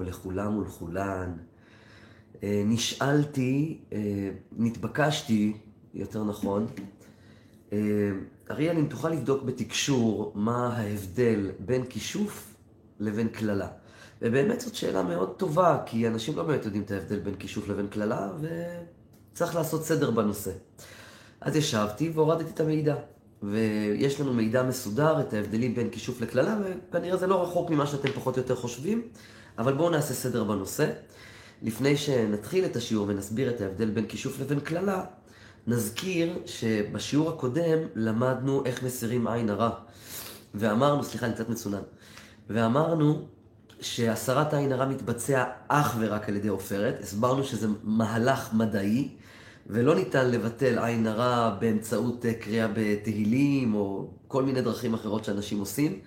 לכולם ולכולן. אה, נשאלתי, אה, נתבקשתי, יותר נכון, אה, אריאל, אם תוכל לבדוק בתקשור מה ההבדל בין כישוף לבין קללה. ובאמת זאת שאלה מאוד טובה, כי אנשים לא באמת יודעים את ההבדל בין כישוף לבין קללה, וצריך לעשות סדר בנושא. אז ישבתי והורדתי את המידע. ויש לנו מידע מסודר, את ההבדלים בין כישוף לקללה, וכנראה זה לא רחוק ממה שאתם פחות או יותר חושבים. אבל בואו נעשה סדר בנושא. לפני שנתחיל את השיעור ונסביר את ההבדל בין כישוף לבין קללה, נזכיר שבשיעור הקודם למדנו איך מסירים עין הרע. ואמרנו, סליחה, אני קצת מצונן. ואמרנו שהסרת עין הרע מתבצע אך ורק על ידי עופרת. הסברנו שזה מהלך מדעי, ולא ניתן לבטל עין הרע באמצעות קריאה בתהילים, או כל מיני דרכים אחרות שאנשים עושים.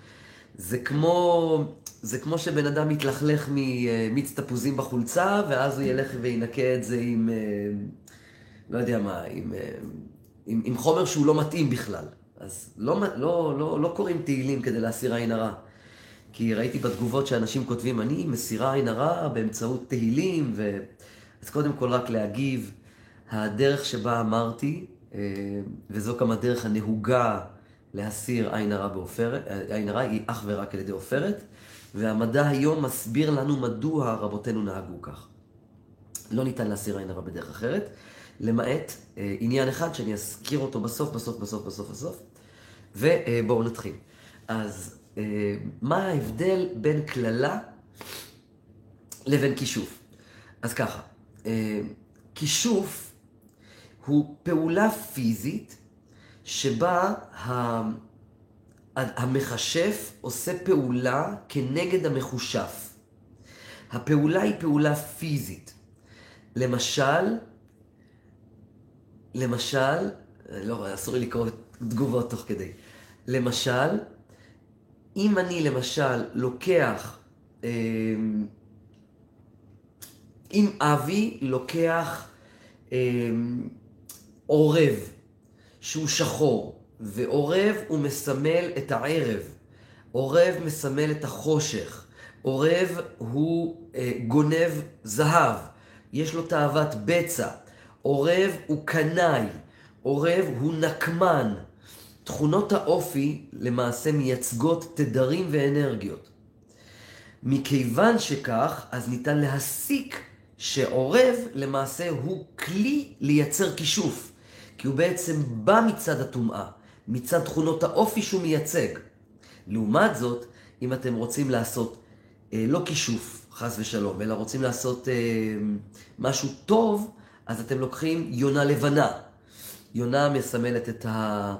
זה כמו, זה כמו שבן אדם מתלכלך ממיץ תפוזים בחולצה, ואז הוא ילך וינקה את זה עם, אה, לא יודע מה, עם, אה, עם, עם חומר שהוא לא מתאים בכלל. אז לא, לא, לא, לא קוראים תהילים כדי להסיר עין הרע. כי ראיתי בתגובות שאנשים כותבים, אני מסירה עין הרע באמצעות תהילים, ו... אז קודם כל רק להגיב, הדרך שבה אמרתי, אה, וזו גם הדרך הנהוגה להסיר עין הרע בעופרת, עין הרע היא אך ורק על ידי עופרת, והמדע היום מסביר לנו מדוע רבותינו נהגו כך. לא ניתן להסיר עין הרע בדרך אחרת, למעט אה, עניין אחד שאני אזכיר אותו בסוף, בסוף, בסוף, בסוף, בסוף, ובואו נתחיל. אז אה, מה ההבדל בין קללה לבין כישוף? אז ככה, אה, כישוף הוא פעולה פיזית שבה המכשף עושה פעולה כנגד המחושף. הפעולה היא פעולה פיזית. למשל, למשל, לא, אסור לי לקרוא תגובות תוך כדי. למשל, אם אני למשל לוקח, אמ, אם אבי לוקח אמ, עורב שהוא שחור, ועורב הוא מסמל את הערב, עורב מסמל את החושך, עורב הוא אה, גונב זהב, יש לו תאוות בצע, עורב הוא קנאי, עורב הוא נקמן. תכונות האופי למעשה מייצגות תדרים ואנרגיות. מכיוון שכך, אז ניתן להסיק שעורב למעשה הוא כלי לייצר כישוף. כי הוא בעצם בא מצד הטומאה, מצד תכונות האופי שהוא מייצג. לעומת זאת, אם אתם רוצים לעשות אה, לא כישוף, חס ושלום, אלא רוצים לעשות אה, משהו טוב, אז אתם לוקחים יונה לבנה. יונה מסמלת את, ה,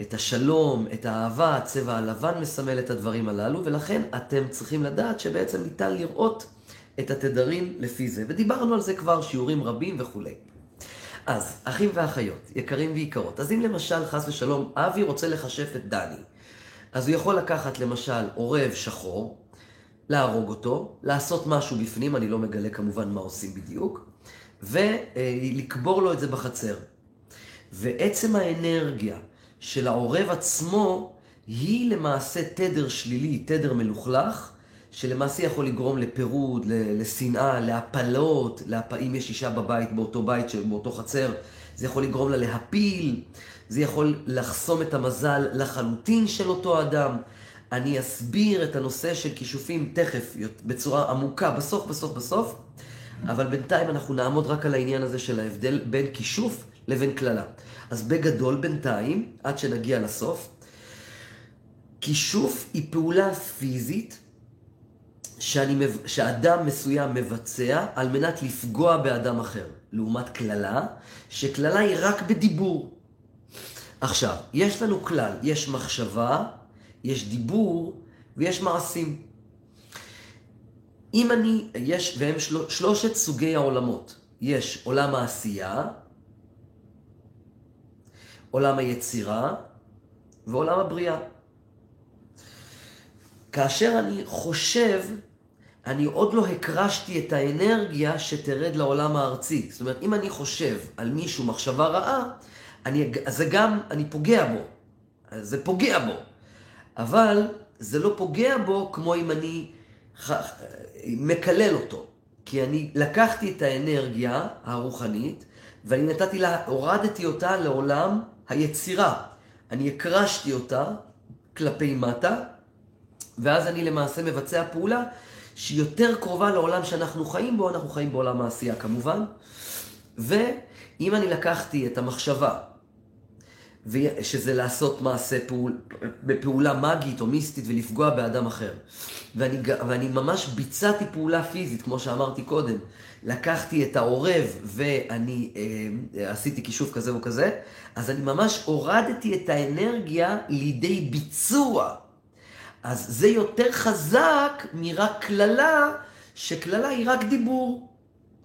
את השלום, את האהבה, הצבע הלבן מסמל את הדברים הללו, ולכן אתם צריכים לדעת שבעצם ניתן לראות את התדרים לפי זה. ודיברנו על זה כבר שיעורים רבים וכולי. אז, אחים ואחיות, יקרים ויקרות, אז אם למשל, חס ושלום, אבי רוצה לחשף את דני, אז הוא יכול לקחת למשל עורב שחור, להרוג אותו, לעשות משהו בפנים, אני לא מגלה כמובן מה עושים בדיוק, ולקבור לו את זה בחצר. ועצם האנרגיה של העורב עצמו היא למעשה תדר שלילי, תדר מלוכלך, שלמעשה יכול לגרום לפירוד, לשנאה, להפלות, להפ... אם יש אישה בבית, באותו בית, באותו חצר, זה יכול לגרום לה להפיל, זה יכול לחסום את המזל לחלוטין של אותו אדם. אני אסביר את הנושא של כישופים תכף, בצורה עמוקה, בסוף, בסוף, בסוף, אבל בינתיים אנחנו נעמוד רק על העניין הזה של ההבדל בין כישוף לבין קללה. אז בגדול בינתיים, עד שנגיע לסוף, כישוף היא פעולה פיזית שאני, שאדם מסוים מבצע על מנת לפגוע באדם אחר, לעומת קללה, שקללה היא רק בדיבור. עכשיו, יש לנו כלל, יש מחשבה, יש דיבור ויש מעשים. אם אני, יש, והם של, שלושת סוגי העולמות. יש עולם העשייה, עולם היצירה ועולם הבריאה. כאשר אני חושב אני עוד לא הקרשתי את האנרגיה שתרד לעולם הארצי. זאת אומרת, אם אני חושב על מישהו מחשבה רעה, אני, זה גם, אני פוגע בו. זה פוגע בו. אבל זה לא פוגע בו כמו אם אני מקלל אותו. כי אני לקחתי את האנרגיה הרוחנית, ואני נתתי לה, הורדתי אותה לעולם היצירה. אני הקרשתי אותה כלפי מטה, ואז אני למעשה מבצע פעולה שהיא יותר קרובה לעולם שאנחנו חיים בו, אנחנו חיים בעולם העשייה כמובן. ואם אני לקחתי את המחשבה, שזה לעשות מעשה פעול, בפעולה מגית או מיסטית ולפגוע באדם אחר. ואני, ואני ממש ביצעתי פעולה פיזית, כמו שאמרתי קודם. לקחתי את העורב ואני אה, עשיתי כישוף כזה או כזה, אז אני ממש הורדתי את האנרגיה לידי ביצוע. אז זה יותר חזק מרק קללה, שקללה היא רק דיבור.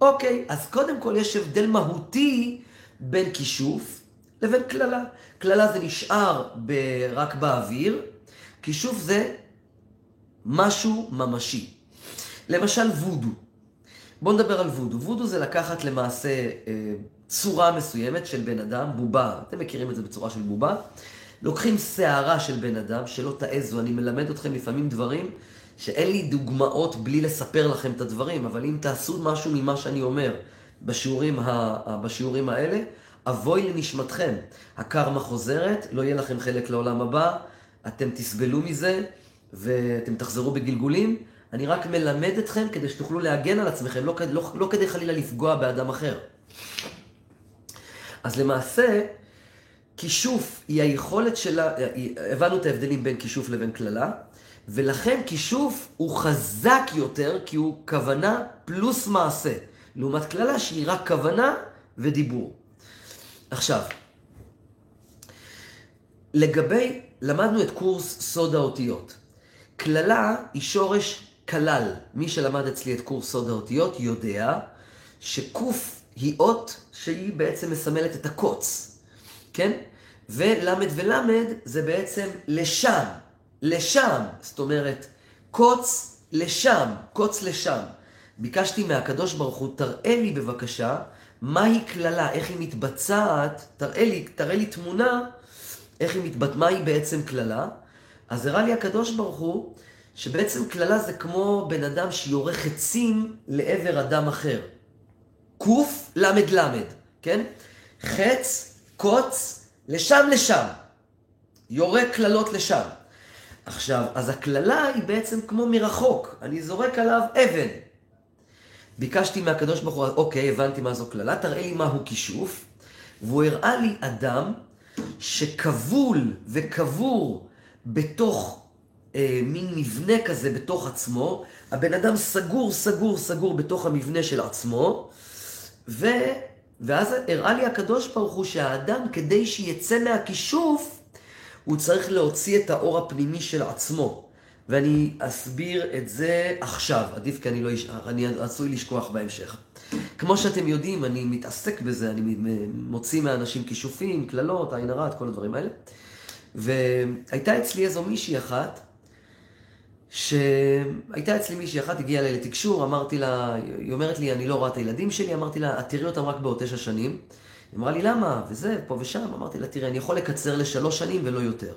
אוקיי, אז קודם כל יש הבדל מהותי בין כישוף לבין קללה. קללה זה נשאר ב- רק באוויר, כישוף זה משהו ממשי. למשל וודו. בואו נדבר על וודו. וודו זה לקחת למעשה אה, צורה מסוימת של בן אדם, בובה, אתם מכירים את זה בצורה של בובה. לוקחים שערה של בן אדם, שלא תעזו, אני מלמד אתכם לפעמים דברים שאין לי דוגמאות בלי לספר לכם את הדברים, אבל אם תעשו משהו ממה שאני אומר בשיעורים, ה, בשיעורים האלה, אבוי לנשמתכם. הקרמה חוזרת, לא יהיה לכם חלק לעולם הבא, אתם תסבלו מזה ואתם תחזרו בגלגולים. אני רק מלמד אתכם כדי שתוכלו להגן על עצמכם, לא, לא, לא כדי חלילה לפגוע באדם אחר. אז למעשה, כישוף היא היכולת שלה, הבנו את ההבדלים בין כישוף לבין קללה, ולכן כישוף הוא חזק יותר כי הוא כוונה פלוס מעשה, לעומת קללה שהיא רק כוונה ודיבור. עכשיו, לגבי, למדנו את קורס סוד האותיות. קללה היא שורש כלל. מי שלמד אצלי את קורס סוד האותיות יודע שקוף היא אות שהיא בעצם מסמלת את הקוץ, כן? ולמד ולמד זה בעצם לשם, לשם, זאת אומרת, קוץ לשם, קוץ לשם. ביקשתי מהקדוש ברוך הוא, תראה לי בבקשה מהי קללה, איך היא מתבצעת, תראה לי, תראה לי תמונה, איך היא מתבצעת, מהי בעצם קללה. אז הראה לי הקדוש ברוך הוא, שבעצם קללה זה כמו בן אדם שיורה חצים לעבר אדם אחר. למד, כן? חץ, קוץ, לשם לשם. יורה קללות לשם. עכשיו, אז הקללה היא בעצם כמו מרחוק. אני זורק עליו אבן. ביקשתי מהקדוש ברוך הוא, אוקיי, הבנתי מה זו קללה, תראה לי מהו כישוף. והוא הראה לי אדם שכבול וקבור בתוך אה, מין מבנה כזה בתוך עצמו. הבן אדם סגור, סגור, סגור בתוך המבנה של עצמו. ו... ואז הראה לי הקדוש ברוך הוא שהאדם, כדי שיצא מהכישוף, הוא צריך להוציא את האור הפנימי של עצמו. ואני אסביר את זה עכשיו, עדיף כי אני, לא, אני עשוי לשכוח בהמשך. כמו שאתם יודעים, אני מתעסק בזה, אני מוציא מאנשים כישופים, קללות, עין הרע, כל הדברים האלה. והייתה אצלי איזו מישהי אחת, שהייתה אצלי מישהי אחת, הגיעה אליי לתקשור, אמרתי לה, היא אומרת לי, אני לא רואה את הילדים שלי, אמרתי לה, את תראי אותם רק בעוד תשע שנים. היא אמרה לי, למה? וזה, פה ושם. אמרתי לה, תראה, אני יכול לקצר לשלוש שנים ולא יותר.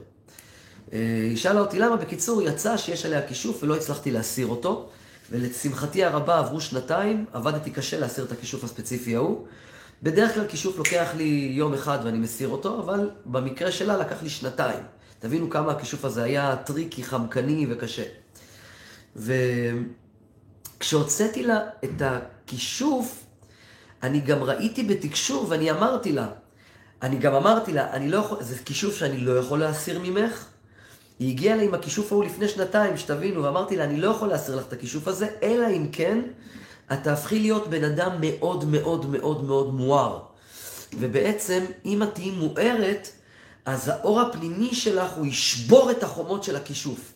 אה, היא שאלה אותי למה, בקיצור, יצא שיש עליה כישוף ולא הצלחתי להסיר אותו, ולשמחתי הרבה עברו שנתיים, עבדתי קשה להסיר את הכישוף הספציפי ההוא. בדרך כלל כישוף לוקח לי יום אחד ואני מסיר אותו, אבל במקרה שלה לקח לי שנתיים. תבינו כמה הכישוף הזה היה טריקי, חמקני וקשה. וכשהוצאתי לה את הכישוף, אני גם ראיתי בתקשור ואני אמרתי לה, אני גם אמרתי לה, אני לא יכול, זה כישוף שאני לא יכול להסיר ממך, היא הגיעה אליי עם הכישוף ההוא לפני שנתיים, שתבינו, ואמרתי לה, אני לא יכול להסיר לך את הכישוף הזה, אלא אם כן, את תהפכי להיות בן אדם מאוד מאוד מאוד מאוד מואר. ובעצם, אם את תהיי מוארת, אז האור הפנימי שלך הוא ישבור את החומות של הכישוף.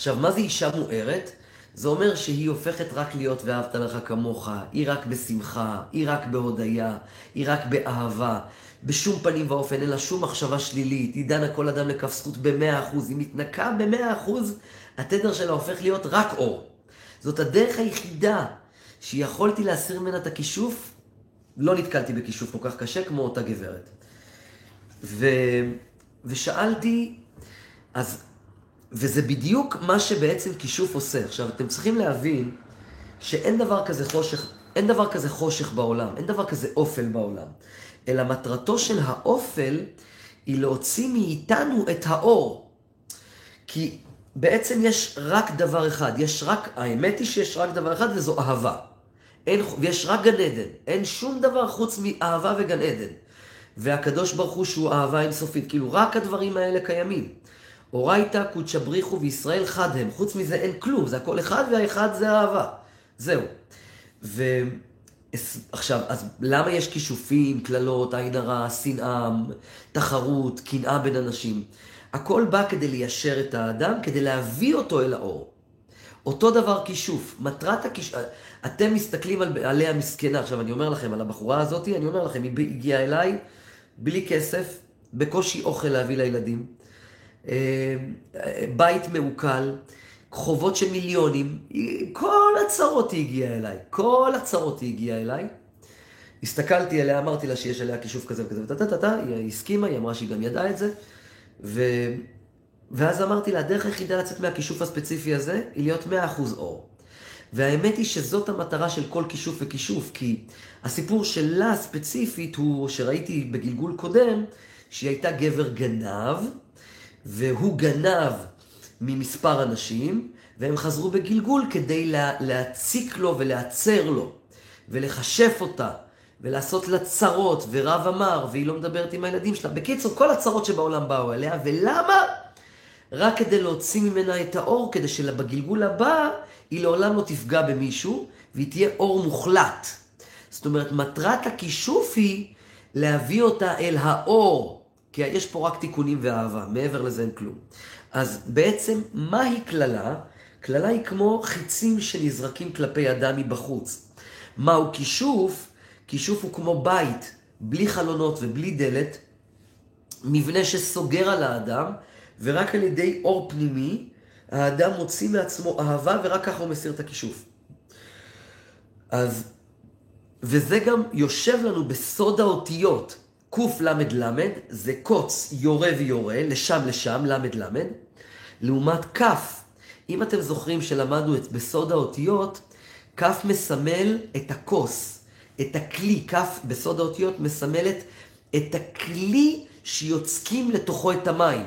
עכשיו, מה זה אישה מוארת? זה אומר שהיא הופכת רק להיות ואהבת לך כמוך, היא רק בשמחה, היא רק בהודיה, היא רק באהבה. בשום פנים ואופן, אין לה שום מחשבה שלילית, היא דנה כל אדם לכף זכות במאה אחוז, היא מתנקה במאה אחוז, התדר שלה הופך להיות רק אור. זאת הדרך היחידה שיכולתי להסיר ממנה את הכישוף, לא נתקלתי בכישוף כל כך קשה כמו אותה גברת. ו... ושאלתי, אז וזה בדיוק מה שבעצם כישוף עושה. עכשיו, אתם צריכים להבין שאין דבר כזה חושך, אין דבר כזה חושך בעולם, אין דבר כזה אופל בעולם. אלא מטרתו של האופל היא להוציא מאיתנו את האור. כי בעצם יש רק דבר אחד, יש רק, האמת היא שיש רק דבר אחד וזו אהבה. אין, ויש רק גן עדן, אין שום דבר חוץ מאהבה וגן עדן. והקדוש ברוך הוא שהוא אהבה אינסופית, כאילו רק הדברים האלה קיימים. אורייתא קודשא בריחו וישראל חד הם, חוץ מזה אין כלום, זה הכל אחד והאחד זה אהבה. זהו. ועכשיו, אז למה יש כישופים, קללות, עין הרע, שנאה, תחרות, קנאה בין אנשים? הכל בא כדי ליישר את האדם, כדי להביא אותו אל האור. אותו דבר כישוף. מטרת הכישוף... אתם מסתכלים על... עליה מסכנה. עכשיו, אני אומר לכם, על הבחורה הזאת, אני אומר לכם, היא הגיעה אליי בלי כסף, בקושי אוכל להביא לילדים, בית מעוקל, חובות של מיליונים, כל הצרות היא הגיעה אליי. כל הצרות היא הגיעה אליי. הסתכלתי עליה, אמרתי לה שיש עליה כישוף כזה וכזה, וטה-טה-טה, היא הסכימה, היא אמרה שהיא גם ידעה את זה. ו... ואז אמרתי לה, הדרך היחידה לצאת מהכישוף הספציפי הזה, היא להיות 100% אור. והאמת היא שזאת המטרה של כל כישוף וכישוף, כי הסיפור שלה ספציפית הוא, שראיתי בגלגול קודם, שהיא הייתה גבר גנב, והוא גנב ממספר אנשים, והם חזרו בגלגול כדי לה, להציק לו ולהצר לו, ולחשף אותה, ולעשות לה צרות, ורב אמר, והיא לא מדברת עם הילדים שלה. בקיצור, כל הצרות שבעולם באו אליה, ולמה? רק כדי להוציא ממנה את האור, כדי שבגלגול הבא היא לעולם לא תפגע במישהו, והיא תהיה אור מוחלט. זאת אומרת, מטרת הכישוף היא להביא אותה אל האור, כי יש פה רק תיקונים ואהבה, מעבר לזה אין כלום. אז בעצם, מהי קללה? קללה היא כמו חיצים שנזרקים כלפי אדם מבחוץ. מהו כישוף? כישוף הוא כמו בית, בלי חלונות ובלי דלת, מבנה שסוגר על האדם, ורק על ידי אור פנימי, האדם מוציא מעצמו אהבה, ורק ככה הוא מסיר את הכישוף. אז, וזה גם יושב לנו בסוד האותיות. קל"ל זה קוץ יורה ויורה, לשם לשם, ל"ל, לעומת כ'. אם אתם זוכרים שלמדנו את בסוד האותיות, כ' מסמל את הכוס, את הכלי, כ' בסוד האותיות מסמלת את הכלי שיוצקים לתוכו את המים.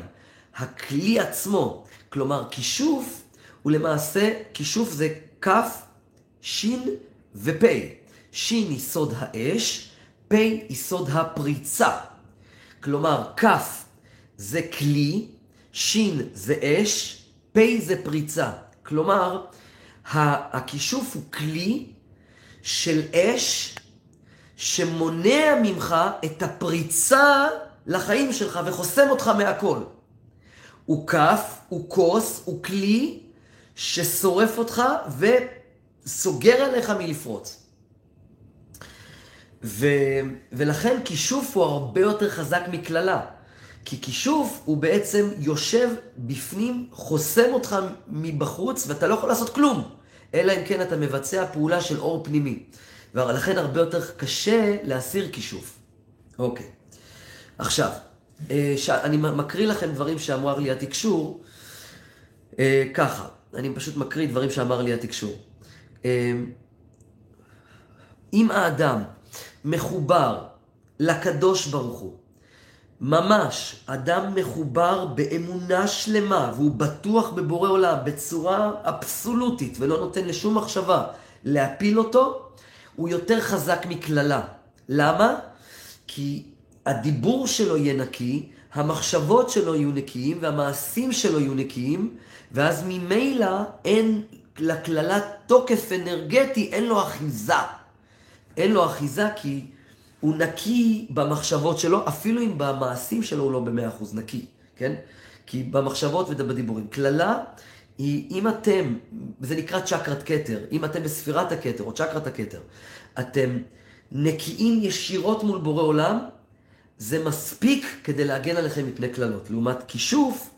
הכלי עצמו. כלומר, כישוף הוא למעשה, כישוף זה כ', ש' ופ'. ש' היא סוד האש, פ' היא סוד הפריצה. כלומר, כ' זה כלי, ש' זה אש, פ' זה פריצה. כלומר, הכישוף הוא כלי של אש שמונע ממך את הפריצה לחיים שלך וחוסם אותך מהכל. הוא כף, הוא כוס, הוא כלי ששורף אותך וסוגר עליך מלפרוץ. ו... ולכן כישוף הוא הרבה יותר חזק מקללה. כי כישוף הוא בעצם יושב בפנים, חוסם אותך מבחוץ, ואתה לא יכול לעשות כלום, אלא אם כן אתה מבצע פעולה של אור פנימי. ולכן הרבה יותר קשה להסיר כישוף. אוקיי. עכשיו, אה, אני מקריא לכם דברים שאמר לי התקשור, אה, ככה, אני פשוט מקריא דברים שאמר לי התקשור. אה, אם האדם מחובר לקדוש ברוך הוא, ממש, אדם מחובר באמונה שלמה, והוא בטוח בבורא עולם בצורה אבסולוטית, ולא נותן לשום מחשבה להפיל אותו, הוא יותר חזק מקללה. למה? כי הדיבור שלו יהיה נקי, המחשבות שלו יהיו נקיים, והמעשים שלו יהיו נקיים, ואז ממילא אין לקללה תוקף אנרגטי, אין לו אחיזה. אין לו אחיזה כי הוא נקי במחשבות שלו, אפילו אם במעשים שלו הוא לא במאה אחוז נקי, כן? כי במחשבות ובדיבורים. קללה היא, אם אתם, זה נקרא צ'קרת כתר, אם אתם בספירת הכתר או צ'קרת הכתר, אתם נקיים ישירות מול בורא עולם, זה מספיק כדי להגן עליכם מפני קללות. לעומת כישוף,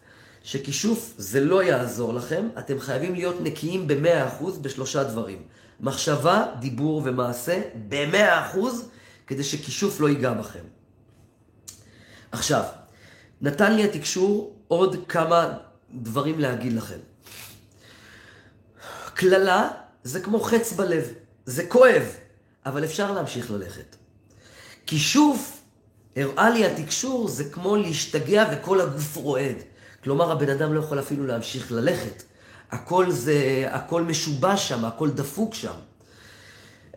שכישוף זה לא יעזור לכם, אתם חייבים להיות נקיים ב-100% בשלושה דברים. מחשבה, דיבור ומעשה ב-100% כדי שכישוף לא ייגע בכם. עכשיו, נתן לי התקשור עוד כמה דברים להגיד לכם. קללה זה כמו חץ בלב, זה כואב, אבל אפשר להמשיך ללכת. כישוף, הראה לי התקשור, זה כמו להשתגע וכל הגוף רועד. כלומר, הבן אדם לא יכול אפילו להמשיך ללכת. הכל זה, הכל משובש שם, הכל דפוק שם.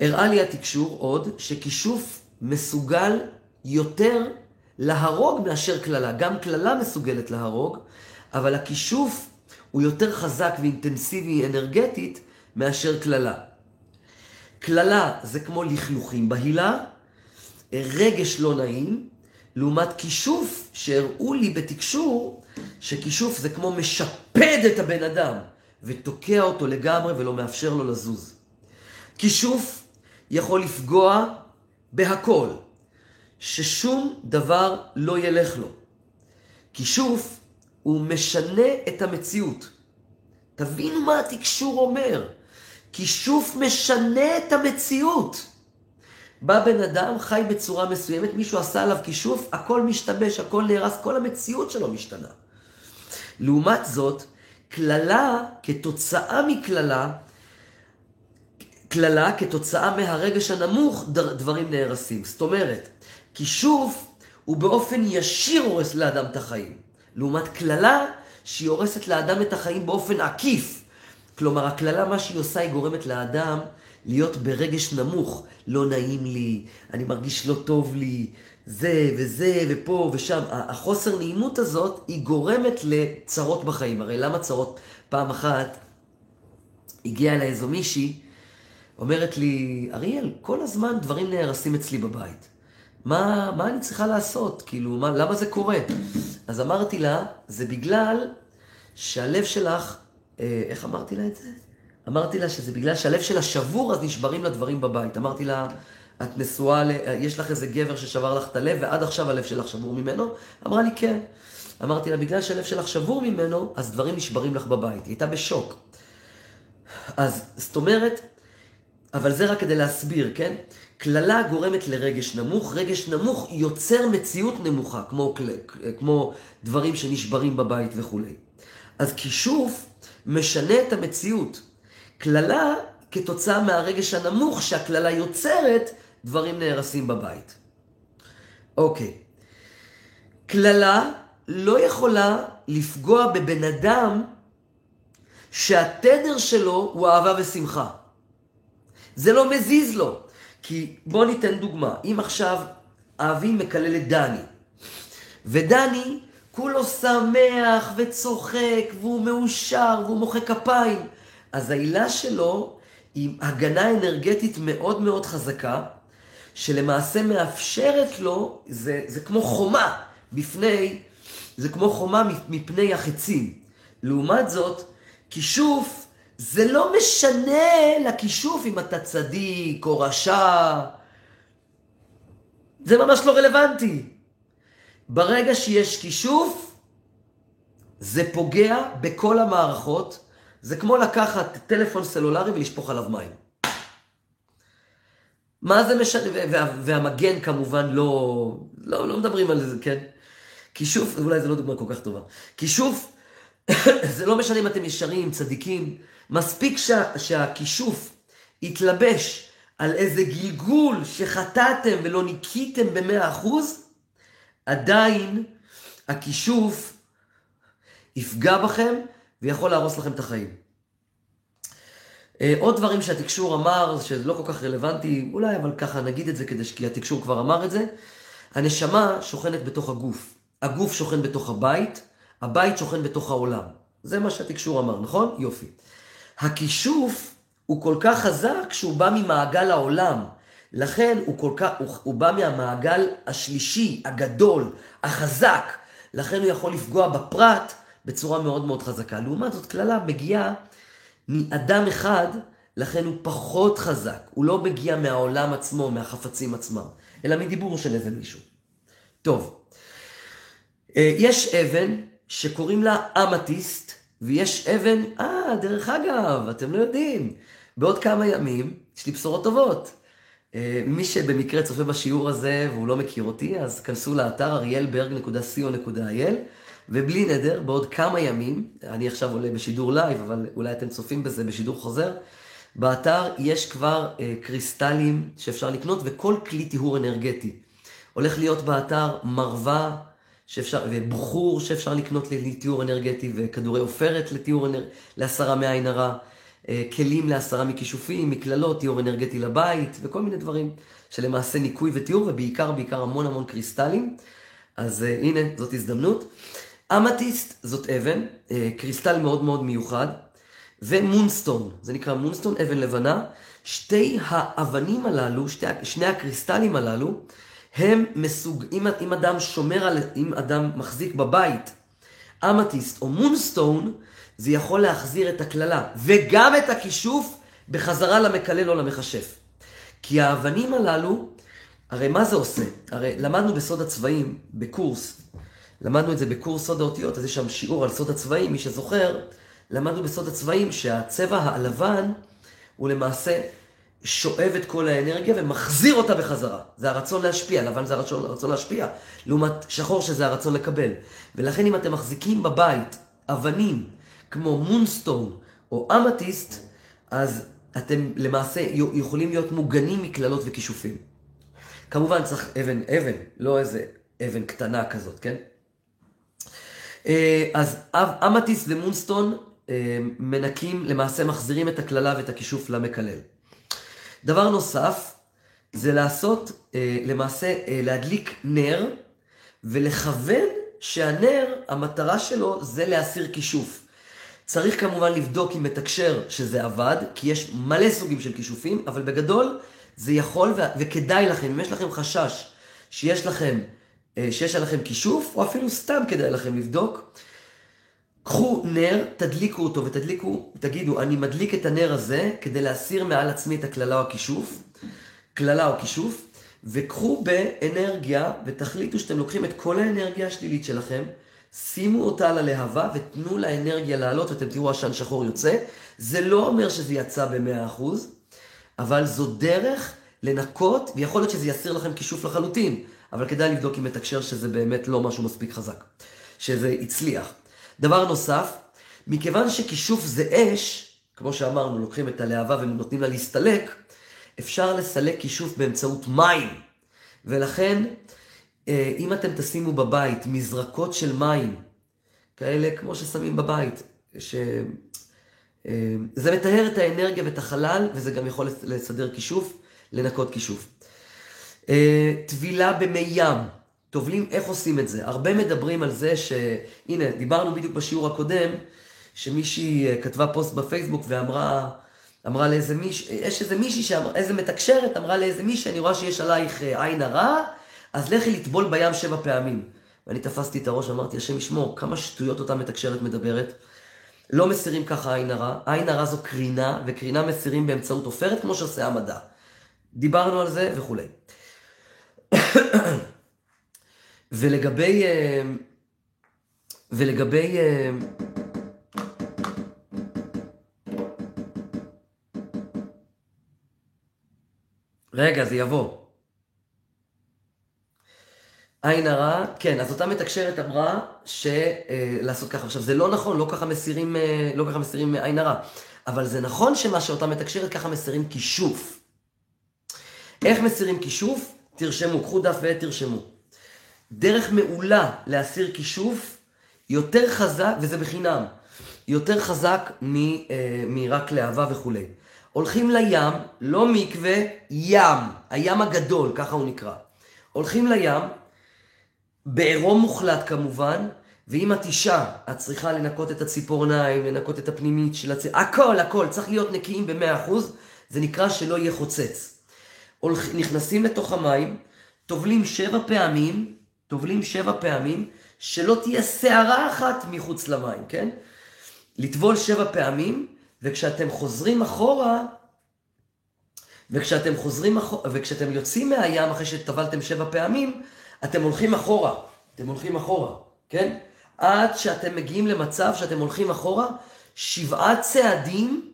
הראה לי התקשור עוד, שכישוף מסוגל יותר להרוג מאשר קללה. גם קללה מסוגלת להרוג, אבל הכישוף הוא יותר חזק ואינטנסיבי אנרגטית מאשר קללה. קללה זה כמו לכלוכים בהילה, רגש לא נעים, לעומת כישוף שהראו לי בתקשור, שכישוף זה כמו משפד את הבן אדם ותוקע אותו לגמרי ולא מאפשר לו לזוז. כישוף יכול לפגוע בהכל, ששום דבר לא ילך לו. כישוף הוא משנה את המציאות. תבינו מה התקשור אומר. כישוף משנה את המציאות. בא בן אדם, חי בצורה מסוימת, מישהו עשה עליו כישוף, הכל משתבש, הכל נהרס, כל המציאות שלו משתנה. לעומת זאת, קללה, כתוצאה מקללה, קללה כתוצאה מהרגש הנמוך, דברים נהרסים. זאת אומרת, כישוף הוא באופן ישיר הורס לאדם את החיים. לעומת קללה שהיא הורסת לאדם את החיים באופן עקיף. כלומר, הקללה, מה שהיא עושה, היא גורמת לאדם להיות ברגש נמוך. לא נעים לי, אני מרגיש לא טוב לי, זה וזה ופה ושם. החוסר נעימות הזאת, היא גורמת לצרות בחיים. הרי למה צרות? פעם אחת הגיעה אליי איזו מישהי, אומרת לי, אריאל, כל הזמן דברים נהרסים אצלי בבית. מה, מה אני צריכה לעשות? כאילו, מה, למה זה קורה? אז אמרתי לה, זה בגלל שהלב שלך, אה, איך אמרתי לה את זה? אמרתי לה שזה בגלל שהלב שלה שבור, אז נשברים לה דברים בבית. אמרתי לה, את נשואה, ל... יש לך איזה גבר ששבר לך את הלב, ועד עכשיו הלב שלך שבור ממנו? אמרה לי, כן. אמרתי לה, בגלל שהלב שלך שבור ממנו, אז דברים נשברים לך בבית. היא הייתה בשוק. אז זאת אומרת, אבל זה רק כדי להסביר, כן? קללה גורמת לרגש נמוך, רגש נמוך יוצר מציאות נמוכה, כמו, כמו דברים שנשברים בבית וכולי. אז כישוף משנה את המציאות. קללה, כתוצאה מהרגש הנמוך שהקללה יוצרת, דברים נהרסים בבית. אוקיי. קללה לא יכולה לפגוע בבן אדם שהתדר שלו הוא אהבה ושמחה. זה לא מזיז לו. כי בוא ניתן דוגמה. אם עכשיו אבי מקלל את דני, ודני כולו שמח וצוחק, והוא מאושר, והוא מוחא כפיים, אז העילה שלו היא הגנה אנרגטית מאוד מאוד חזקה, שלמעשה מאפשרת לו, זה, זה כמו חומה בפני, זה כמו חומה מפני החצים. לעומת זאת, כישוף זה לא משנה לכישוף אם אתה צדיק או רשע. זה ממש לא רלוונטי. ברגע שיש כישוף, זה פוגע בכל המערכות. זה כמו לקחת טלפון סלולרי ולשפוך עליו מים. מה זה משנה? וה, והמגן כמובן לא, לא, לא מדברים על זה, כן? כישוף, אולי זו לא דוגמה כל כך טובה. כישוף, זה לא משנה אם אתם ישרים, צדיקים, מספיק שה, שהכישוף יתלבש על איזה גלגול שחטאתם ולא ניקיתם במאה אחוז, עדיין הכישוף יפגע בכם ויכול להרוס לכם את החיים. אה, עוד דברים שהתקשור אמר, שזה לא כל כך רלוונטי, אולי אבל ככה נגיד את זה כדי כי התקשור כבר אמר את זה. הנשמה שוכנת בתוך הגוף. הגוף שוכן בתוך הבית, הבית שוכן בתוך העולם. זה מה שהתקשור אמר, נכון? יופי. הכישוף הוא כל כך חזק שהוא בא ממעגל העולם. לכן הוא, כל כך, הוא, הוא בא מהמעגל השלישי, הגדול, החזק. לכן הוא יכול לפגוע בפרט בצורה מאוד מאוד חזקה. לעומת זאת, קללה מגיעה מאדם אחד, לכן הוא פחות חזק. הוא לא מגיע מהעולם עצמו, מהחפצים עצמם, אלא מדיבור של איזה מישהו. טוב, אה, יש אבן שקוראים לה אמתיסט, ויש אבן, אה, דרך אגב, אתם לא יודעים, בעוד כמה ימים יש לי בשורות טובות. אה, מי שבמקרה צופה בשיעור הזה והוא לא מכיר אותי, אז כנסו לאתר אריאלברג.co.il ובלי נדר, בעוד כמה ימים, אני עכשיו עולה בשידור live, אבל אולי אתם צופים בזה בשידור חוזר, באתר יש כבר אה, קריסטלים שאפשר לקנות, וכל כלי טיהור אנרגטי. הולך להיות באתר מרווה שאפשר, ובחור שאפשר לקנות לטיהור אנרגטי, וכדורי עופרת לטיהור אנרגטי, להסרה מעין הרע, אה, כלים להסרה מכישופים, מקללות, טיהור אנרגטי לבית, וכל מיני דברים שלמעשה ניקוי וטיהור, ובעיקר, בעיקר המון המון קריסטלים. אז uh, הנה, זאת הזדמנות. אמתיסט זאת אבן, uh, קריסטל מאוד מאוד מיוחד, ומונסטון, זה נקרא מונסטון, אבן לבנה. שתי האבנים הללו, שתי, שני הקריסטלים הללו, הם מסוג, אם, אם אדם שומר על, אם אדם מחזיק בבית אמתיסט או מונסטון, זה יכול להחזיר את הקללה וגם את הכישוף בחזרה למקלל או למכשף. כי האבנים הללו, הרי מה זה עושה? הרי למדנו בסוד הצבעים, בקורס, למדנו את זה בקורס סוד האותיות, אז יש שם שיעור על סוד הצבעים, מי שזוכר, למדנו בסוד הצבעים שהצבע הלבן הוא למעשה שואב את כל האנרגיה ומחזיר אותה בחזרה. זה הרצון להשפיע, לבן זה הרצון, הרצון להשפיע, לעומת שחור שזה הרצון לקבל. ולכן אם אתם מחזיקים בבית אבנים כמו מונסטון או אמתיסט, אז אתם למעשה יכולים להיות מוגנים מקללות וכישופים. כמובן צריך אבן, אבן, לא איזה אבן קטנה כזאת, כן? אה, אז אמתיסט ומונסטון אה, מנקים, למעשה מחזירים את הקללה ואת הכישוף למקלל. דבר נוסף, זה לעשות, אה, למעשה, להדליק נר ולכוון שהנר, המטרה שלו זה להסיר כישוף. צריך כמובן לבדוק אם מתקשר שזה עבד, כי יש מלא סוגים של כישופים, אבל בגדול זה יכול ו- וכדאי לכם, אם יש לכם חשש שיש לכם, שיש עליכם כישוף, או אפילו סתם כדאי לכם לבדוק, קחו נר, תדליקו אותו ותדליקו, תגידו, אני מדליק את הנר הזה כדי להסיר מעל עצמי את הקללה או הכישוף, קללה או כישוף, וקחו באנרגיה ותחליטו שאתם לוקחים את כל האנרגיה השלילית שלכם, שימו אותה על הלהבה ותנו לאנרגיה לעלות ואתם תראו עשן שחור יוצא. זה לא אומר שזה יצא ב-100%, אבל זו דרך לנקות, ויכול להיות שזה יסיר לכם כישוף לחלוטין, אבל כדאי לבדוק אם מתקשר שזה באמת לא משהו מספיק חזק, שזה הצליח. דבר נוסף, מכיוון שכישוף זה אש, כמו שאמרנו, לוקחים את הלהבה ונותנים לה להסתלק, אפשר לסלק כישוף באמצעות מים. ולכן, אה, אם אתם תשימו בבית מזרקות של מים, כאלה כמו ששמים בבית, ש... אה, זה מטהר את האנרגיה ואת החלל, וזה גם יכול לסדר כישוף, לנקות כישוף. אה, טבילה במי ים. טובלים איך עושים את זה. הרבה מדברים על זה שהנה, דיברנו בדיוק בשיעור הקודם, שמישהי אה, כתבה פוסט בפייסבוק ואמרה, אמרה לאיזה מישהי, יש איזה מישהי, שאמר, איזה מתקשרת, אמרה לאיזה מישהי, אני רואה שיש עלייך אה, עין הרע, אז לכי לטבול בים שבע פעמים. ואני תפסתי את הראש, אמרתי, השם ישמור, כמה שטויות אותה מתקשרת מדברת. לא מסירים ככה עין הרע, עין הרע זו קרינה, וקרינה מסירים באמצעות עופרת, כמו שעושה המדע. דיברנו על זה וכולי. ולגבי... אה, ולגבי... אה, רגע, זה יבוא. עין הרע, כן, אז אותה מתקשרת אמרה שלעשות אה, ככה. עכשיו, זה לא נכון, לא ככה מסירים, לא ככה מסירים עין הרע. אבל זה נכון שמה שאותה מתקשרת, ככה מסירים כישוף. איך מסירים כישוף? תרשמו, קחו דף ועט, תרשמו. דרך מעולה להסיר כישוף, יותר חזק, וזה בחינם, יותר חזק אה, מרק להבה וכולי. הולכים לים, לא מקווה, ים, הים הגדול, ככה הוא נקרא. הולכים לים, בעירום מוחלט כמובן, ואם את אישה, את צריכה לנקות את הציפורניים, לנקות את הפנימית של הצ... הכל, הכל, צריך להיות נקיים ב-100%, זה נקרא שלא יהיה חוצץ. נכנסים לתוך המים, טובלים שבע פעמים, טובלים שבע פעמים, שלא תהיה שערה אחת מחוץ למים, כן? לטבול שבע פעמים, וכשאתם חוזרים אחורה, וכשאתם חוזרים אחורה, וכשאתם יוצאים מהים אחרי שטבלתם שבע פעמים, אתם הולכים אחורה. אתם הולכים אחורה, כן? עד שאתם מגיעים למצב שאתם הולכים אחורה שבעה צעדים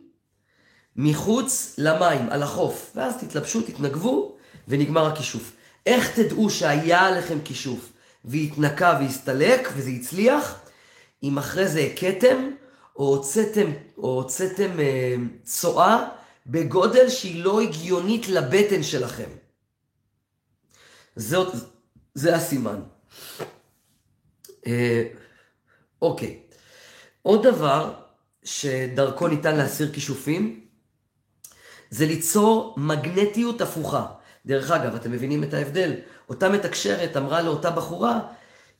מחוץ למים, על החוף. ואז תתלבשו, תתנגבו, ונגמר הכישוף. איך תדעו שהיה עליכם כישוף והתנקה והסתלק וזה הצליח? אם אחרי זה הכיתם, או הוצאתם, או הוצאתם אה, צואה בגודל שהיא לא הגיונית לבטן שלכם. זאת, זה הסימן. אה, אוקיי. עוד דבר שדרכו ניתן להסיר כישופים, זה ליצור מגנטיות הפוכה. דרך אגב, אתם מבינים את ההבדל? אותה מתקשרת אמרה לאותה בחורה,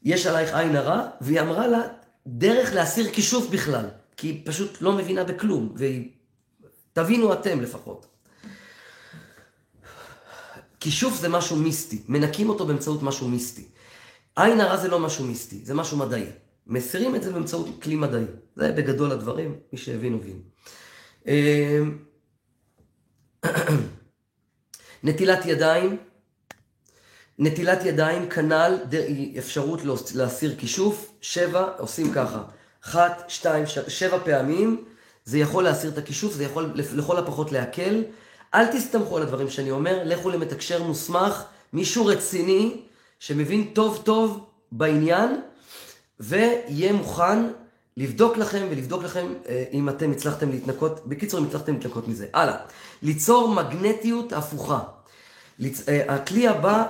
יש עלייך עין הרע, והיא אמרה לה, דרך להסיר כישוף בכלל, כי היא פשוט לא מבינה בכלום, והיא... תבינו אתם לפחות. כישוף זה משהו מיסטי, מנקים אותו באמצעות משהו מיסטי. עין הרע זה לא משהו מיסטי, זה משהו מדעי. מסירים את זה באמצעות כלי מדעי. זה בגדול הדברים, מי שהבין הבין. נטילת ידיים, נטילת ידיים כנ"ל אפשרות להסיר כישוף, שבע, עושים ככה, אחת, שתיים, שבע פעמים, זה יכול להסיר את הכישוף, זה יכול לכל הפחות להקל. אל תסתמכו על הדברים שאני אומר, לכו למתקשר מוסמך, מישהו רציני, שמבין טוב טוב בעניין, ויהיה מוכן לבדוק לכם ולבדוק לכם אה, אם אתם הצלחתם להתנקות, בקיצור אם הצלחתם להתנקות מזה. הלאה, ליצור מגנטיות הפוכה. לצ... אה, הכלי הבא,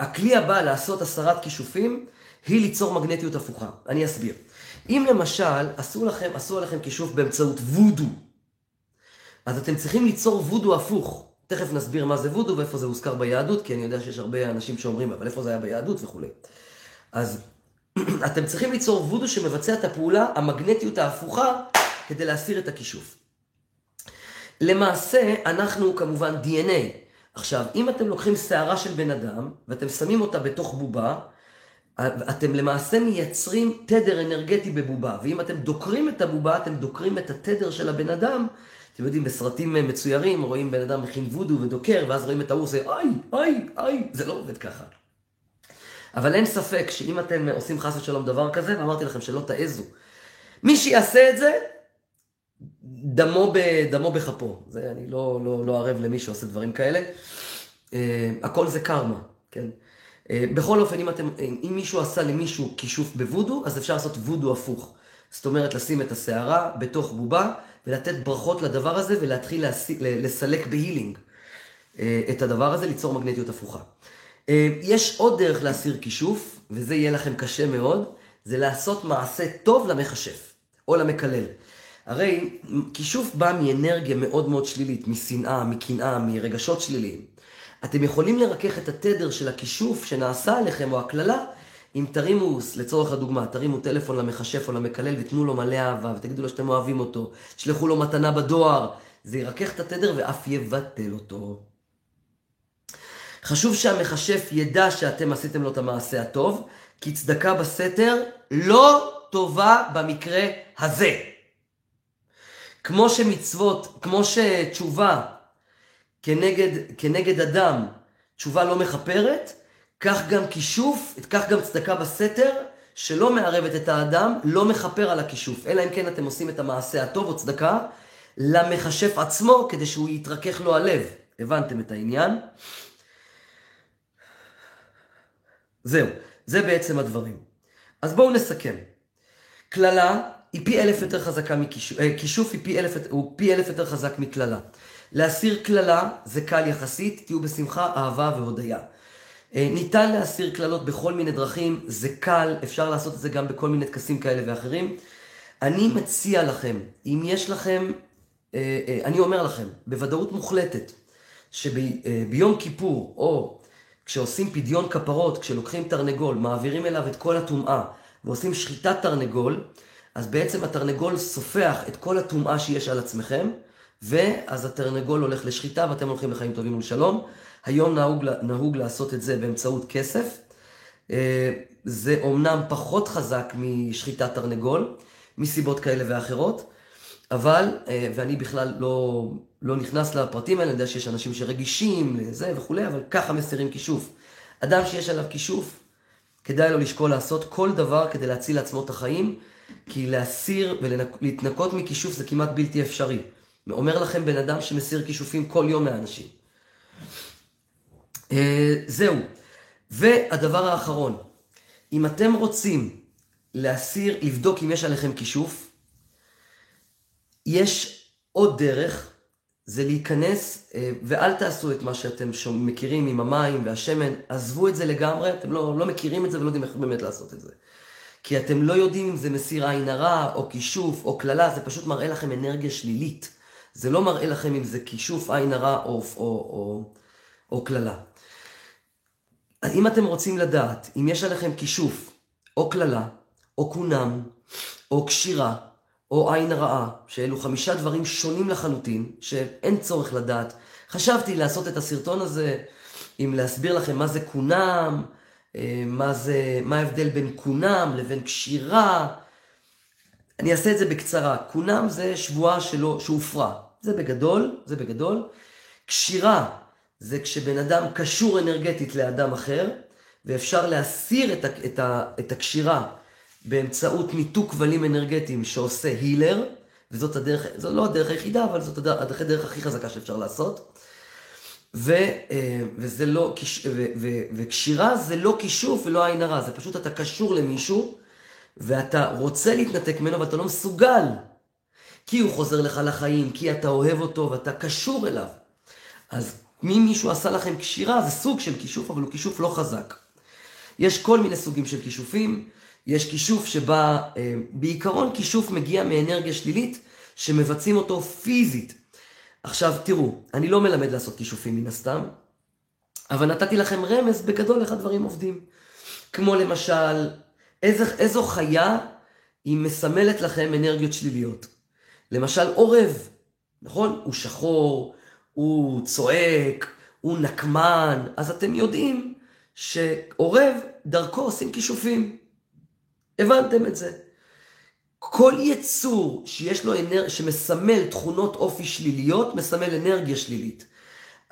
הכלי הבא לעשות הסרת כישופים, היא ליצור מגנטיות הפוכה. אני אסביר. אם למשל עשו לכם, עשו עליכם כישוף באמצעות וודו, אז אתם צריכים ליצור וודו הפוך. תכף נסביר מה זה וודו ואיפה זה הוזכר ביהדות, כי אני יודע שיש הרבה אנשים שאומרים, אבל איפה זה היה ביהדות וכולי. אז אתם צריכים ליצור וודו שמבצע את הפעולה, המגנטיות ההפוכה, כדי להסיר את הכישוף. למעשה, אנחנו כמובן DNA. עכשיו, אם אתם לוקחים שערה של בן אדם, ואתם שמים אותה בתוך בובה, אתם למעשה מייצרים תדר אנרגטי בבובה, ואם אתם דוקרים את הבובה, אתם דוקרים את התדר של הבן אדם. אתם יודעים, בסרטים מצוירים, רואים בן אדם מכין וודו ודוקר, ואז רואים את ההוא עושה, איי, איי, איי, זה לא עובד ככה. אבל אין ספק שאם אתם עושים חס ושלום דבר כזה, ואמרתי לכם שלא תעזו, מי שיעשה את זה, דמו, ב, דמו בכפו. זה, אני לא, לא, לא ערב למי שעושה דברים כאלה. Uh, הכל זה קרמה, כן? Uh, בכל אופן, אם, אתם, אם מישהו עשה למישהו כישוף בוודו, אז אפשר לעשות וודו הפוך. זאת אומרת, לשים את הסערה בתוך בובה, ולתת ברכות לדבר הזה, ולהתחיל להסיק, לסלק בהילינג uh, את הדבר הזה, ליצור מגנטיות הפוכה. אה, יש עוד דרך להסיר כישוף, וזה יהיה לכם קשה מאוד, זה לעשות מעשה טוב למכשף, או למקלל. הרי כישוף בא מאנרגיה מאוד מאוד שלילית, משנאה, מקנאה, מרגשות שליליים. אתם יכולים לרכך את התדר של הכישוף שנעשה עליכם, או הקללה, אם תרימו, לצורך הדוגמה, תרימו טלפון למכשף או למקלל ותנו לו מלא אהבה, ותגידו לו שאתם אוהבים אותו, תשלחו לו מתנה בדואר, זה ירכך את התדר ואף יבטל אותו. חשוב שהמכשף ידע שאתם עשיתם לו את המעשה הטוב, כי צדקה בסתר לא טובה במקרה הזה. כמו שמצוות, כמו שתשובה כנגד, כנגד אדם, תשובה לא מכפרת, כך גם כישוף, כך גם צדקה בסתר, שלא מערבת את האדם, לא מכפר על הכישוף. אלא אם כן אתם עושים את המעשה הטוב או צדקה למכשף עצמו, כדי שהוא יתרכך לו הלב. הבנתם את העניין? זהו, זה בעצם הדברים. אז בואו נסכם. קללה היא פי אלף יותר חזקה מכישוף, אה, כישוף היא פי אלף, הוא פי אלף יותר חזק מקללה. להסיר קללה זה קל יחסית, תהיו בשמחה, אהבה והודיה. אה, ניתן להסיר קללות בכל מיני דרכים, זה קל, אפשר לעשות את זה גם בכל מיני טקסים כאלה ואחרים. אני מציע לכם, אם יש לכם, אה, אני אומר לכם, בוודאות מוחלטת, שביום כיפור, או כשעושים פדיון כפרות, כשלוקחים תרנגול, מעבירים אליו את כל הטומאה ועושים שחיטת תרנגול, אז בעצם התרנגול סופח את כל הטומאה שיש על עצמכם, ואז התרנגול הולך לשחיטה ואתם הולכים לחיים טובים ולשלום. היום נהוג, נהוג לעשות את זה באמצעות כסף. אה, זה אומנם פחות חזק משחיטת תרנגול, מסיבות כאלה ואחרות, אבל, אה, ואני בכלל לא, לא נכנס לפרטים האלה, אני יודע שיש אנשים שרגישים לזה וכולי, אבל ככה מסירים כישוף. אדם שיש עליו כישוף, כדאי לו לשקול לעשות כל דבר כדי להציל לעצמו את החיים, כי להסיר ולהתנקות מכישוף זה כמעט בלתי אפשרי. אומר לכם בן אדם שמסיר כישופים כל יום מהאנשים. אה, זהו. והדבר האחרון, אם אתם רוצים להסיר, לבדוק אם יש עליכם כישוף. יש עוד דרך, זה להיכנס, אה, ואל תעשו את מה שאתם מכירים עם המים והשמן, עזבו את זה לגמרי, אתם לא, לא מכירים את זה ולא יודעים איך באמת לעשות את זה. כי אתם לא יודעים אם זה מסיר עין הרע, או כישוף, או קללה, זה פשוט מראה לכם אנרגיה שלילית. זה לא מראה לכם אם זה כישוף עין הרע או קללה. אם אתם רוצים לדעת אם יש עליכם כישוף, או קללה, או קונם, או קשירה, או עין רעה, שאלו חמישה דברים שונים לחלוטין, שאין צורך לדעת. חשבתי לעשות את הסרטון הזה, אם להסביר לכם מה זה קונם, אה, מה, זה, מה ההבדל בין קונם לבין קשירה. אני אעשה את זה בקצרה. קונם זה שבועה שלו, שהופרה. זה בגדול, זה בגדול. קשירה זה כשבן אדם קשור אנרגטית לאדם אחר, ואפשר להסיר את, את, את הקשירה באמצעות ניתוק כבלים אנרגטיים שעושה הילר, וזאת הדרך, זו לא הדרך היחידה, אבל זאת הדרך, הדרך הכי חזקה שאפשר לעשות. ו, אה, וזה לא, ו, ו, וקשירה זה לא כישוף ולא עין הרע, זה פשוט אתה קשור למישהו, ואתה רוצה להתנתק ממנו ואתה לא מסוגל, כי הוא חוזר לך לחיים, כי אתה אוהב אותו ואתה קשור אליו. אז אם מישהו עשה לכם קשירה, זה סוג של כישוף, אבל הוא כישוף לא חזק. יש כל מיני סוגים של כישופים. יש כישוף שבה, אה, בעיקרון כישוף מגיע מאנרגיה שלילית, שמבצעים אותו פיזית. עכשיו תראו, אני לא מלמד לעשות כישופים מן הסתם, אבל נתתי לכם רמז בגדול איך הדברים עובדים. כמו למשל, איזו, איזו חיה היא מסמלת לכם אנרגיות שליליות. למשל עורב, נכון? הוא שחור, הוא צועק, הוא נקמן, אז אתם יודעים שעורב, דרכו עושים כישופים. הבנתם את זה. כל יצור שיש לו אנר... שמסמל תכונות אופי שליליות, מסמל אנרגיה שלילית.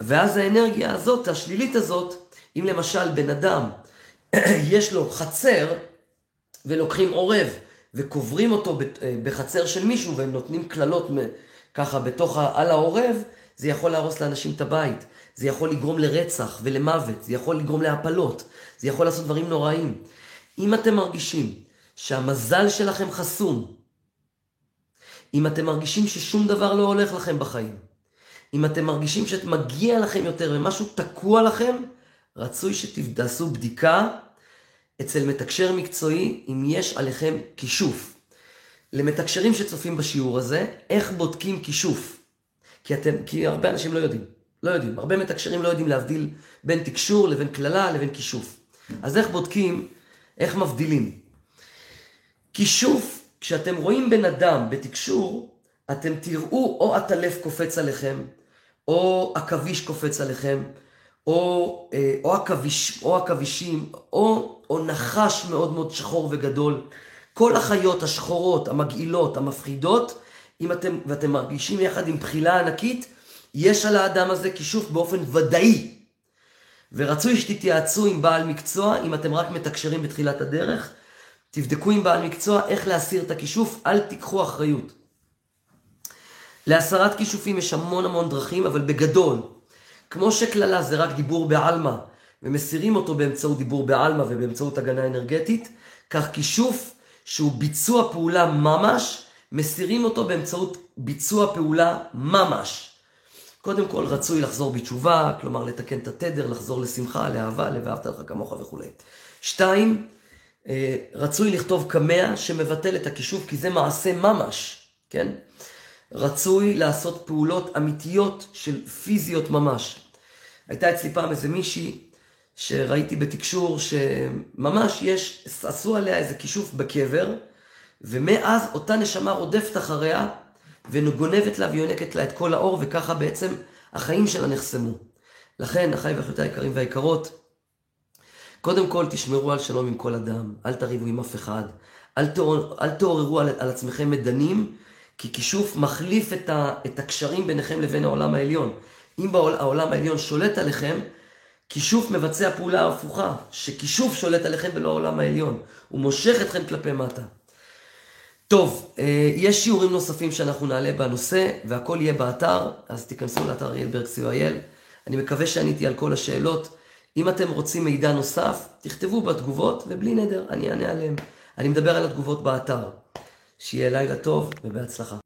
ואז האנרגיה הזאת, השלילית הזאת, אם למשל בן אדם יש לו חצר ולוקחים עורב וקוברים אותו בחצר של מישהו והם נותנים קללות ככה בתוך, על העורב, זה יכול להרוס לאנשים את הבית, זה יכול לגרום לרצח ולמוות, זה יכול לגרום להפלות, זה יכול לעשות דברים נוראים. אם אתם מרגישים שהמזל שלכם חסום, אם אתם מרגישים ששום דבר לא הולך לכם בחיים, אם אתם מרגישים שמגיע לכם יותר ומשהו תקוע לכם, רצוי שתעשו בדיקה אצל מתקשר מקצועי אם יש עליכם כישוף. למתקשרים שצופים בשיעור הזה, איך בודקים כישוף? כי, אתם, כי הרבה אנשים לא יודעים. לא יודעים. הרבה מתקשרים לא יודעים להבדיל בין תקשור לבין קללה לבין כישוף. אז איך בודקים, איך מבדילים? כישוף, כשאתם רואים בן אדם בתקשור, אתם תראו או הטלף קופץ עליכם, או עכביש קופץ עליכם, או, אה, או, עכביש, או עכבישים, או, או נחש מאוד מאוד שחור וגדול. כל החיות השחורות, המגעילות, המפחידות, אם אתם, ואתם מרגישים יחד עם בחילה ענקית, יש על האדם הזה כישוף באופן ודאי. ורצוי שתתייעצו עם בעל מקצוע, אם אתם רק מתקשרים בתחילת הדרך, תבדקו עם בעל מקצוע איך להסיר את הכישוף, אל תיקחו אחריות. להסרת כישופים יש המון המון דרכים, אבל בגדול, כמו שקללה זה רק דיבור בעלמא, ומסירים אותו באמצעות דיבור בעלמא ובאמצעות הגנה אנרגטית, כך כישוף שהוא ביצוע פעולה ממש, מסירים אותו באמצעות ביצוע פעולה ממש. קודם כל רצוי לחזור בתשובה, כלומר לתקן את התדר, לחזור לשמחה, לאהבה, ל"ואהבת לך כמוך" וכולי. שתיים, רצוי לכתוב קמע שמבטל את הכישוף, כי זה מעשה ממש, כן? רצוי לעשות פעולות אמיתיות של פיזיות ממש. הייתה אצלי פעם איזה מישהי שראיתי בתקשור שממש יש, עשו עליה איזה כישוף בקבר, ומאז אותה נשמה רודפת אחריה וגונבת לה ויונקת לה את כל האור, וככה בעצם החיים שלה נחסמו. לכן, אחי ואחיותי היקרים והיקרות, קודם כל תשמרו על שלום עם כל אדם, אל תריבו עם אף אחד, אל, תעור, אל תעוררו על, על עצמכם מדנים, כי כישוף מחליף את, ה, את הקשרים ביניכם לבין העולם העליון. אם בעול, העולם העליון שולט עליכם, כישוף מבצע פעולה הפוכה, שכישוף שולט עליכם ולא העולם העליון. הוא מושך אתכם כלפי מטה. טוב, אה, יש שיעורים נוספים שאנחנו נעלה בנושא, והכל יהיה באתר, אז תיכנסו לאתר אריאל co.il. אני מקווה שעניתי על כל השאלות. אם אתם רוצים מידע נוסף, תכתבו בתגובות, ובלי נדר, אני אענה עליהם. אני מדבר על התגובות באתר. שיהיה לילה טוב ובהצלחה.